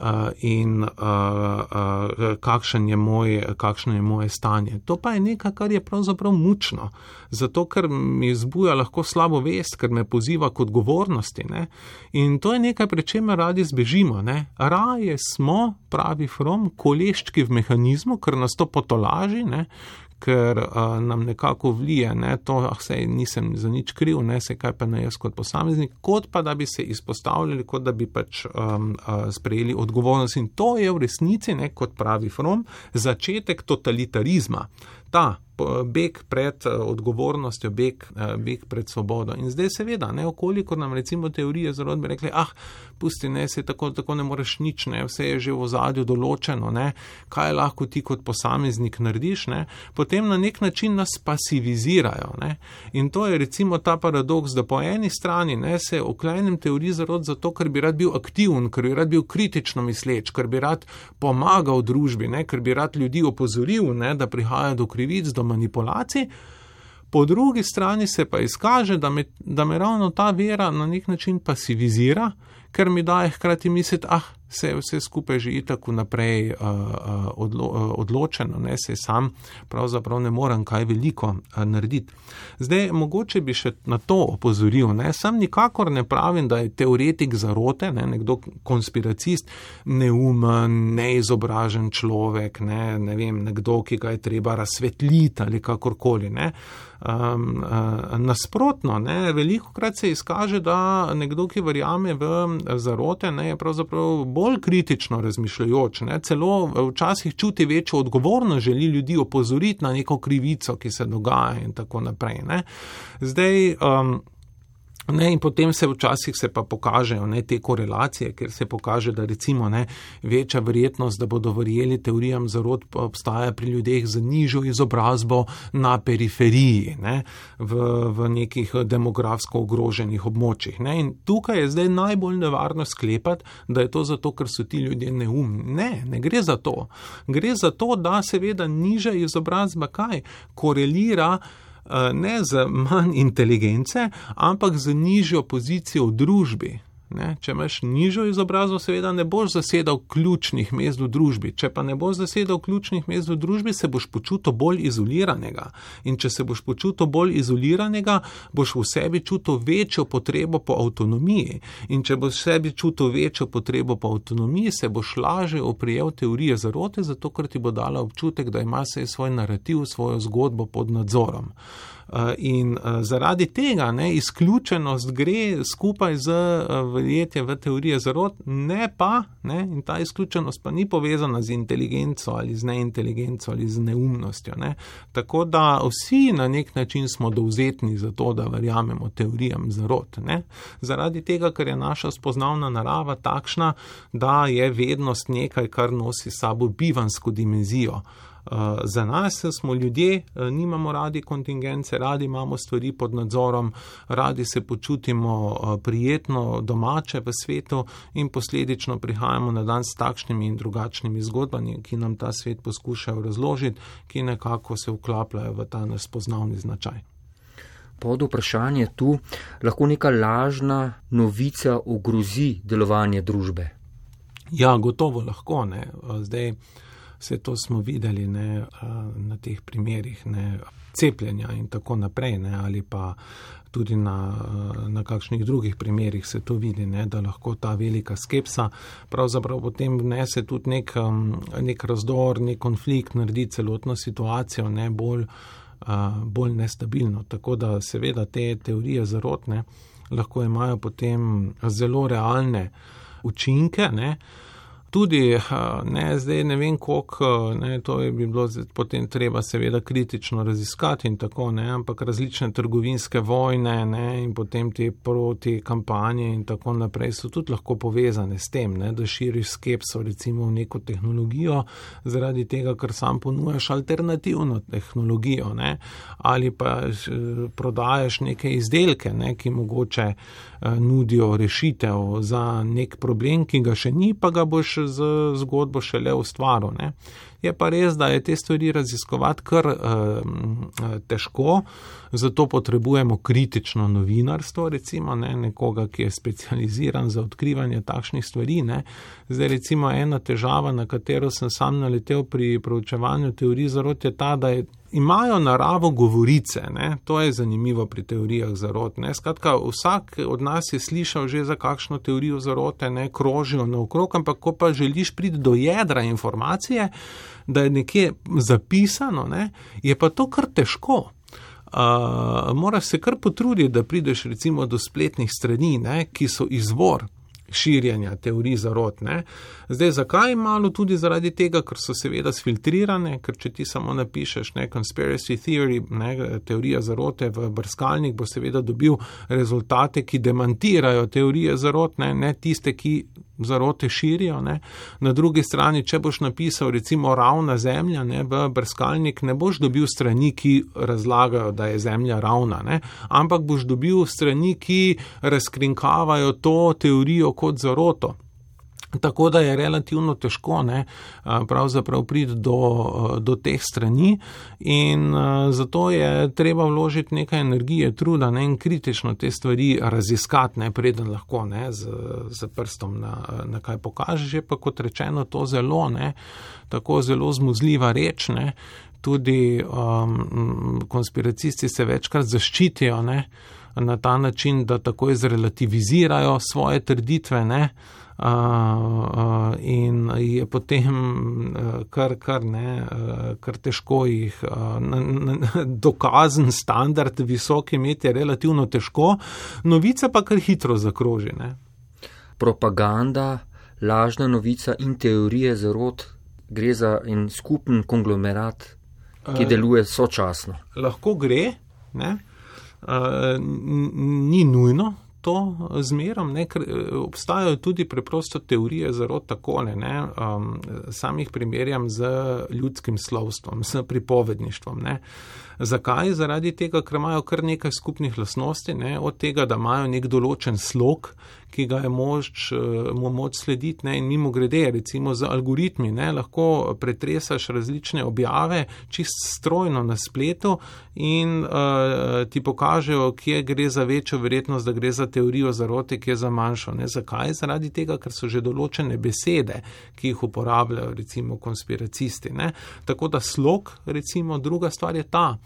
B: Uh, in uh, uh, kakšen je moj, kakšno je moje stanje. To pa je nekaj, kar je pravzaprav mučno, zato ker mi zbuja lahko slabo vest, ker me poziva k odgovornosti. Ne? In to je nekaj, pri čemer radi zbežimo. Ne? Raje smo, pravi From, koleščki v mehanizmu, ker nas to potolaži, ne? Ker uh, nam nekako vlije, ne, to, ah, sej nisem za nič kriv, ne, se kaj pa ne jaz kot posameznik, kot pa da bi se izpostavljali, kot da bi pač um, uh, sprejeli odgovornost. In to je v resnici, ne, kot pravi From, začetek totalitarizma. Ta beg pred eh, odgovornostjo, beg, eh, beg pred svobodo. In zdaj seveda, ne okoliko nam recimo teorije zarodbe rekli, ah, pusti, ne, se tako, tako ne moreš nič, ne, vse je že v zadju določeno, ne, kaj lahko ti kot posameznik narediš, ne, potem na nek način nas pasivizirajo. Ne. In to je recimo ta paradoks, da po eni strani ne, se oklenem teoriji zarod zato, ker bi rad bil aktiven, ker bi rad bil kritično misleč, ker bi rad pomagal družbi, ne, ker bi rad ljudi opozoril, ne, da prihaja do krivic, do manipulacij. Po drugi strani se pa izkaže, da me, da me ravno ta vera na nek način pasivizira, ker mi daje hkrati misliti, ah, se je vse skupaj že tako naprej uh, odlo, uh, odločeno, ne se sam pravzaprav ne morem kaj veliko narediti. Zdaj, mogoče bi še na to opozoril, ne, sam nikakor ne pravim, da je teoretik zarote, ne, nekdo konspiracist, neumen, neizobražen človek, ne, ne vem, nekdo, ki ga je treba razsvetliti ali kakorkoli. Ne. Um, uh, nasprotno, ne, veliko krat se izkaže, da nekdo, ki verjame v zarote, ne, je pravzaprav bolj bolj kritično razmišljajoč, ne, celo včasih čuti večjo odgovornost, želi ljudi opozoriti na neko krivico, ki se dogaja in tako naprej. Ne. Zdaj, um, Ne, in potem se včasih se pa pokažejo ne, te korelacije, ker se pokaže, da recimo ne, večja verjetnost, da bodo verjeli teorijam zarod obstaja pri ljudeh z nižjo izobrazbo na periferiji, ne, v, v nekih demografsko ogroženih območjih. Ne. In tukaj je zdaj najbolj nevarno sklepati, da je to zato, ker so ti ljudje neumni. Ne, ne gre za to. Gre za to, da seveda nižja izobrazba kaj korelira. Eh, ne z manj inteligence, ampak z nižjo pozicijo v družbi. Ne, če imaš nižjo izobrazbo, seveda ne boš zasedal ključnih mest v družbi. Če pa ne boš zasedal ključnih mest v družbi, se boš počutil bolj izoliranega. In če se boš počutil bolj izoliranega, boš v sebi čutil večjo potrebo po avtonomiji. In če boš v sebi čutil večjo potrebo po avtonomiji, se boš lažje oprijel teorije zarote, zato ker ti bo dala občutek, da ima se svoj narativ, svojo zgodbo pod nadzorom. Eh, in eh, zaradi tega ne, izključenost gre skupaj z eh, verjetjem v teorije zarod, ne pa, ne, in ta izključenost pa ni povezana z inteligenco ali z neinteligenco ali z neumnostjo. Ne. Tako da vsi na nek način smo dovzetni za to, da verjamemo teorijam zarod. Ne. Zaradi tega, ker je naša spoznavna narava takšna, da je vednost nekaj, kar nosi sabo bivansko dimenzijo. Eh, za nas smo ljudje, eh, nimamo radi kontingence, radi imamo stvari pod nadzorom, radi se počutimo eh, prijetno domače v svetu in posledično prihajamo na dan s takšnimi in drugačnimi zgodbami, ki nam ta svet poskušajo razložiti, ki nekako se vklapljajo v ta naš spoznavni značaj.
A: Pod vprašanje tu lahko neka lažna novica ogrozi delovanje družbe.
B: Ja, gotovo lahko. Ne. Zdaj, Vse to smo videli ne, na teh primerih ne, cepljenja in tako naprej, ne, ali pa tudi na, na kakšnih drugih primerih se to vidi, ne, da lahko ta velika skepsa pravzaprav potem vnese tudi nek, nek razdor, nek konflikt, naredi celotno situacijo ne, bolj, bolj nestabilno. Tako da seveda te teorije zarotne lahko imajo potem zelo realne učinke. Ne, Tudi, ne, zdaj ne vem, koliko, ne, to je bi bilo potem treba seveda kritično raziskati in tako, ne, ampak različne trgovinske vojne ne, in potem te proti kampanje in tako naprej so tudi lahko povezane s tem, ne, da širiš skepso recimo v neko tehnologijo zaradi tega, ker sam ponujaš alternativno tehnologijo, ne, ali pa prodajaš neke izdelke, ne, ki mogoče nudijo rešitev za nek problem, ki ga še ni, pa ga boš z zgodbo šele ustvaril. Ne. Je pa res, da je te stvari raziskovati kar uh, težko, zato potrebujemo kritično novinarstvo, recimo ne, nekoga, ki je specializiran za odkrivanje takšnih stvari. Ne. Zdaj, recimo, ena težava, na katero sem sam naletel pri proučevanju teorij zarot, je ta, da je imajo naravo govorice, ne? to je zanimivo pri teorijah zarote. Skratka, vsak od nas je slišal že za kakšno teorijo zarote, ne krožijo naokrog, ampak ko pa želiš priti do jedra informacije, da je nekje zapisano, ne? je pa to kar težko. Uh, moraš se kar potruditi, da prideš recimo do spletnih strani, ne? ki so izvor širjenja teorij zarot. Ne. Zdaj, zakaj malo tudi zaradi tega, ker so seveda sfiltrirane, ker če ti samo napišeš ne conspiracy theory, ne, teorija zarote v brskalnik, bo seveda dobil rezultate, ki demantirajo teorije zarot, ne, ne tiste, ki zarote širijo. Ne. Na drugi strani, če boš napisal recimo ravna zemlja ne, v brskalnik, ne boš dobil strani, ki razlagajo, da je zemlja ravna, ne, ampak boš dobil strani, ki razkrinkavajo to teorijo kot zaroto. Tako da je relativno težko ne, pravzaprav priti do, do teh strani in zato je treba vložiti nekaj energije, truda ne, in kritično te stvari raziskati, ne, preden lahko ne, z, z prstom na, na kaj pokažeš. Je pa kot rečeno to zelo, ne, tako zelo zmuzljiva reč. Ne, tudi um, konspiracisti se večkrat zaščitijo ne, na ta način, da takoj zrelativizirajo svoje trditve. Ne, Uh, in je potem uh, kar, kar, ne, uh, kar težko jih uh, dokazen standard visok imeti, je relativno težko, novice pa kar hitro zakroži. Ne.
A: Propaganda, lažna novica in teorije zarot gre za en skupen konglomerat, ki deluje sočasno.
B: Uh, lahko gre, ne, uh, ni nujno to zmerom, ne, ker eh, obstajajo tudi preprosto teorije zarot takole, ne, um, sam jih primerjam z ljudskim slovstvom, s pripovedništvom, ne. Zakaj? Zaradi tega, ker imajo kar nekaj skupnih lasnosti, ne, od tega, da imajo nek določen slog, ki ga je moč, eh, mu moč slediti ne, in mimo grede, recimo z algoritmi, ne, lahko pretresaš različne objave čist strojno na spletu in uh, ti pokažejo, kje gre za večjo verjetnost, da gre za teorijo zarote, kje za manjšo. Ne. Zakaj? Zaradi tega, ker so že določene besede, ki jih uporabljajo recimo konspiracisti. Ne. Tako da slog, recimo druga stvar je ta.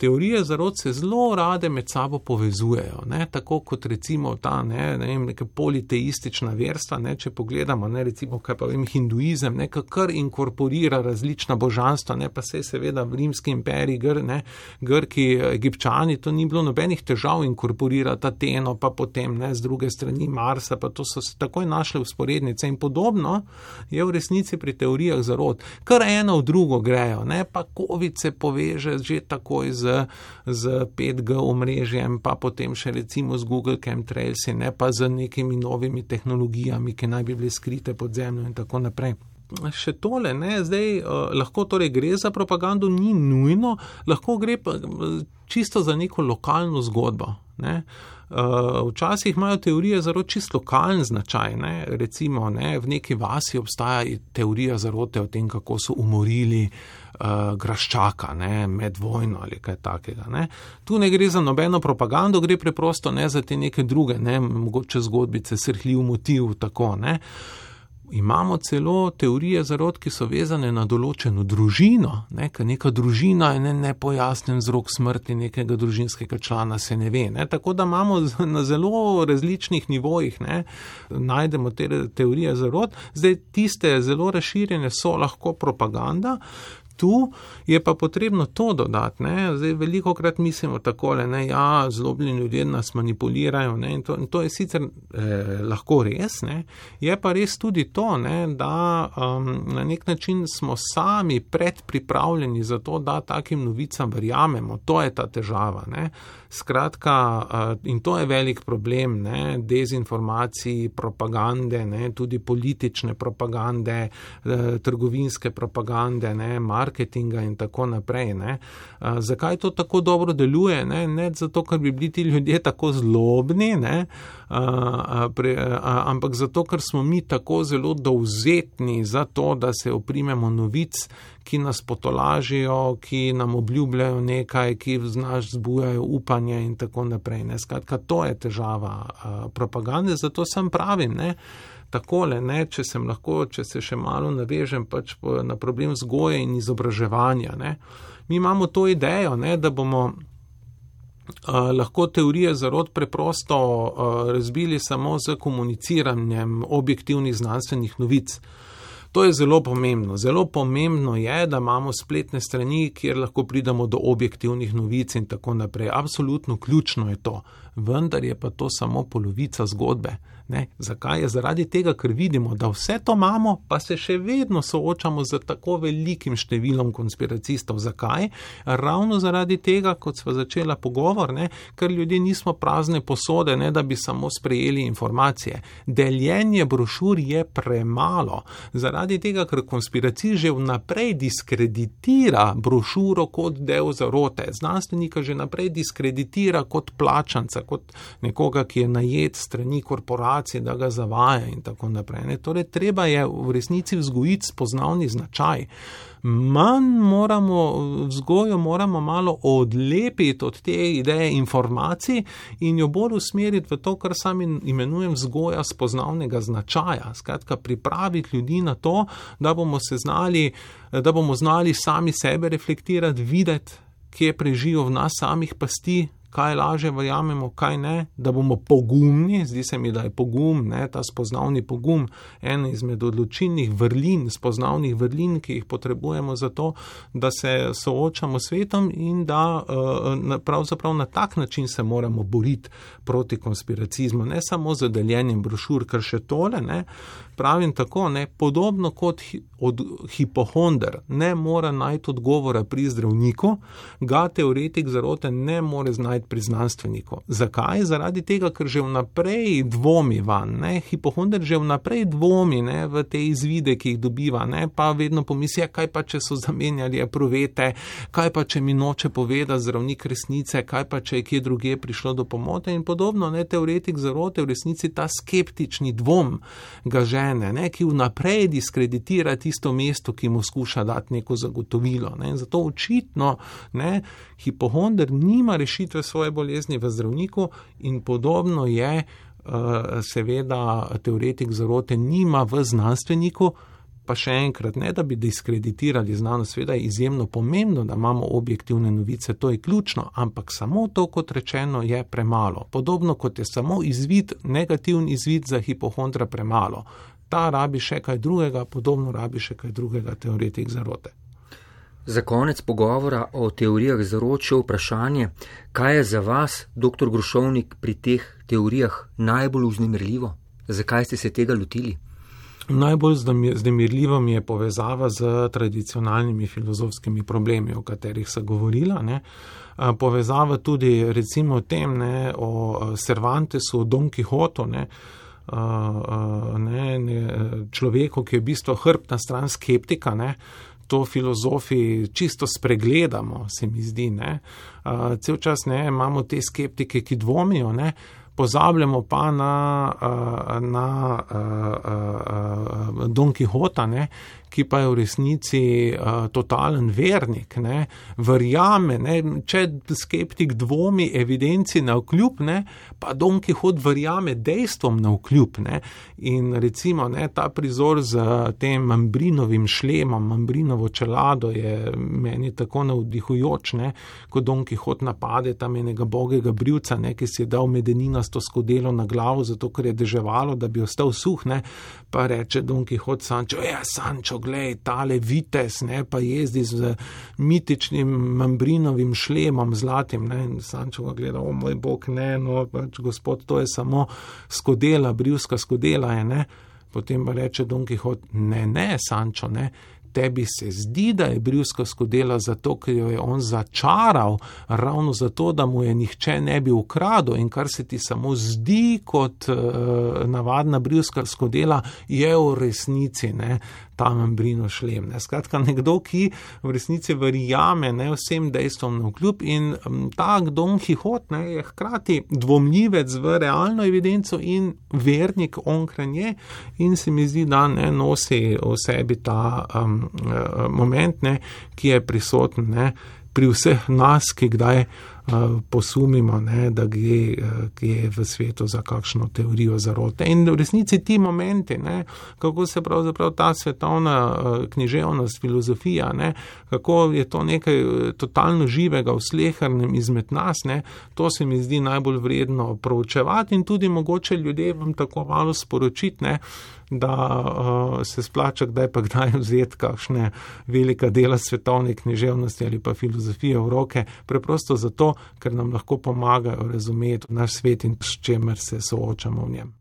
B: Teorije zarot se zelo rade med sabo povezujejo, ne? tako kot recimo ta ne, ne vem, neka politeistična verstva. Ne? Če pogledamo, ne, recimo, kaj pa vem, hinduizem, nekaj kar inkorporira različna božanstva, ne? pa se seveda v rimski imperiji, gr, ne? grki, egipčani, to ni bilo nobenih težav inkorporirati Ateno, pa potem ne, z druge strani Marsa, pa to so se takoj našle usporednice in podobno je v resnici pri teorijah zarot. Kar eno v drugo grejo, ne? pa COVID se poveže že takoj z z 5G omrežjem, pa potem še recimo z Google Chemtrails, ne pa z nekimi novimi tehnologijami, ki naj bi bile skrite pod zemljo in tako naprej. Še tole, ne, zdaj uh, lahko torej gre za propagando, ni nujno, lahko gre pa čisto za neko lokalno zgodbo. Ne. Uh, včasih imajo teorije zelo čisto lokalen značaj. Ne. Recimo ne, v neki vasi obstaja teorija zarote o tem, kako so umorili uh, uh, graščaka ne, med vojno ali kaj takega. Ne. Tu ne gre za nobeno propagando, gre preprosto ne za te neke druge, ne, mogoče zgodbice, srhljiv motiv. Tako, Imamo celo teorije zarod, ki so vezane na določeno družino, ne, ker neka družina je ne, nepojasnen vzrok smrti nekega družinskega člana, se ne ve. Ne. Tako da imamo na zelo različnih nivojih, ne, najdemo te teorije zarod. Zdaj, tiste zelo razširjene so lahko propaganda, tu je pa potrebno to dodati. Ne? Zdaj, veliko krat mislimo tako, da ja, zlobni ljudje nas manipulirajo ne? in, to, in to je sicer eh, lahko res, ne? je pa res tudi to, ne? da um, na nek način smo sami predpripravljeni za to, da takim novicam verjamemo. To je ta težava. Ne? Skratka, uh, in to je velik problem, ne? dezinformacij, propagande, ne? tudi politične propagande, uh, trgovinske propagande, ne? marketinga in tako naprej. Ne? Zakaj to tako dobro deluje? Ne? ne zato, ker bi bili ti ljudje tako zlobni, ne? Pre, ampak zato, ker smo mi tako zelo dovzetni za to, da se oprimemo novic, ki nas potolažijo, ki nam obljubljajo nekaj, ki v nas zbujajo upanje in tako naprej. Ne? Skratka, to je težava propagande, zato sem pravim. Ne? takole, ne, če sem lahko, če se še malo navežem pač na problem vzgoje in izobraževanja. Ne. Mi imamo to idejo, ne, da bomo uh, lahko teorije zarod preprosto uh, razbili samo z komuniciranjem objektivnih znanstvenih novic. To je zelo pomembno. Zelo pomembno je, da imamo spletne strani, kjer lahko pridemo do objektivnih novic in tako naprej. Absolutno ključno je to vendar je pa to samo polovica zgodbe. Ne? Zakaj je? Zaradi tega, ker vidimo, da vse to imamo, pa se še vedno soočamo z tako velikim številom konspiracistov. Zakaj? Ravno zaradi tega, kot smo začela pogovor, ne? ker ljudje nismo prazne posode, ne da bi samo sprejeli informacije. Deljenje brošur je premalo. Zaradi tega, ker konspiracij že vnaprej diskreditira brošuro kot del zarote. Znanstvenika že naprej diskreditira kot plačanca, kot nekoga, ki je najet strani korporacije situacije, da ga zavaja in tako naprej. Ne. Torej, treba je v resnici vzgojiti spoznavni značaj. Manj moramo, vzgojo moramo malo odlepiti od te ideje informacij in jo bolj usmeriti v to, kar sam imenujem vzgoja spoznavnega značaja. Skratka, pripraviti ljudi na to, da bomo se znali, da bomo znali sami sebe reflektirati, videti, kje prežijo v nas samih pasti, kaj laže verjamemo, kaj ne, da bomo pogumni, zdi se mi, da je pogum, ne, ta spoznavni pogum, ena izmed odločilnih vrlin, spoznavnih vrlin, ki jih potrebujemo za to, da se soočamo s svetom in da uh, pravzaprav na tak način se moramo boriti proti konspiracizmu, ne samo z deljenjem brošur, ker še tole, ne, pravim tako, ne, podobno kot hi, od hipohonder ne more najti odgovora pri zdravniku, ga teoretik zarote ne more znajti pri znanstveniku. Zakaj? Zaradi tega, ker že vnaprej dvomi van, ne, hipohonder že vnaprej dvomi ne, v te izvide, ki jih dobiva, ne, pa vedno pomisli, kaj pa če so zamenjali aprovete, kaj pa če mi noče povedati zdravnik resnice, kaj pa če je kje druge prišlo do pomote in podobno, ne, teoretik zarote v resnici ta skeptični dvom ga žene žene, ne, ki vnaprej diskreditira tisto mesto, ki mu skuša dati neko zagotovilo. Ne. Zato očitno ne, hipohonder nima rešitve svoje bolezni v zdravniku in podobno je, uh, seveda, teoretik zarote nima v znanstveniku. Pa še enkrat, ne da bi diskreditirali znanost, seveda je izjemno pomembno, da imamo objektivne novice, to je ključno, ampak samo to, kot rečeno, je premalo. Podobno kot je samo izvid, negativni izvid za hipohondra premalo ta rabi še kaj drugega, podobno rabi še kaj drugega teoretik zarote.
A: Za konec pogovora o teorijah zarote še vprašanje, kaj je za vas, dr. Grušovnik, pri teh teorijah najbolj vznemirljivo? Zakaj ste se tega lotili?
B: Najbolj vznemirljivo mi je povezava z tradicionalnimi filozofskimi problemi, o katerih sem govorila. Ne. Povezava tudi recimo tem, ne, o Cervantesu, o Don Quixotu. Ne ne, ne, človeku, ki je v bistvu hrbtna stran skeptika. Ne, To filozofi čisto spregledamo, se mi zdi. Uh, cel čas ne, imamo te skeptike, ki dvomijo, ne, pozabljamo pa na, na uh, uh, Don Quixota, ne, ki pa je v resnici uh, totalen vernik, ne, verjame, ne, če skeptik dvomi evidenci na vkljub, ne, pa Don Quixot verjame dejstvom na vkljub. Ne, in recimo ne, ta prizor z tem Mambrinovim šlemom, Mambrinovo čelado je meni tako navdihujoč, ne, ko Don Quixot napade tam enega bogega brivca, ne, ki si je dal medeninasto skodelo na glavo, zato ker je deževalo, da bi ostal suh, ne, pa reče Don Quixot Sančo, ja, Sančo, glej, tale vites, ne, pa jezdi z mitičnim mambrinovim šlemom zlatim, ne, in Sančo ga gleda, o moj bog, ne, no, pač gospod, to je samo skodela, brivska skodela je, ne, potem pa reče Don Quixot, ne, ne, Sančo, ne, tebi se zdi, da je brivska skodela zato, ker jo je on začaral, ravno zato, da mu je nihče ne bi ukradel in kar se ti samo zdi kot uh, navadna brivska skodela, je v resnici ne, ta membrino šlem. Ne. Skratka, nekdo, ki v resnici verjame ne, vsem dejstvom na vkljub in um, ta Don Quixote ne, je hkrati dvomljivec v realno evidenco in vernik onkranje in se mi zdi, da ne nosi v sebi ta um, moment, ne, ki je prisoten ne, pri vseh nas, ki kdaj posumimo, ne, da gre, gre v svetu za kakšno teorijo zarote. In v resnici ti momenti, ne, kako se pravzaprav ta svetovna uh, književnost, filozofija, ne, kako je to nekaj totalno živega v slehrnem izmed nas, ne, to se mi zdi najbolj vredno proučevati in tudi mogoče ljudem tako malo sporočiti. Da uh, se splača kdaj pa kdaj vzeti kakšne velika dela svetovne književnosti ali pa filozofije v roke, preprosto zato, ker nam lahko pomagajo razumeti naš svet in s čemer se soočamo v njem.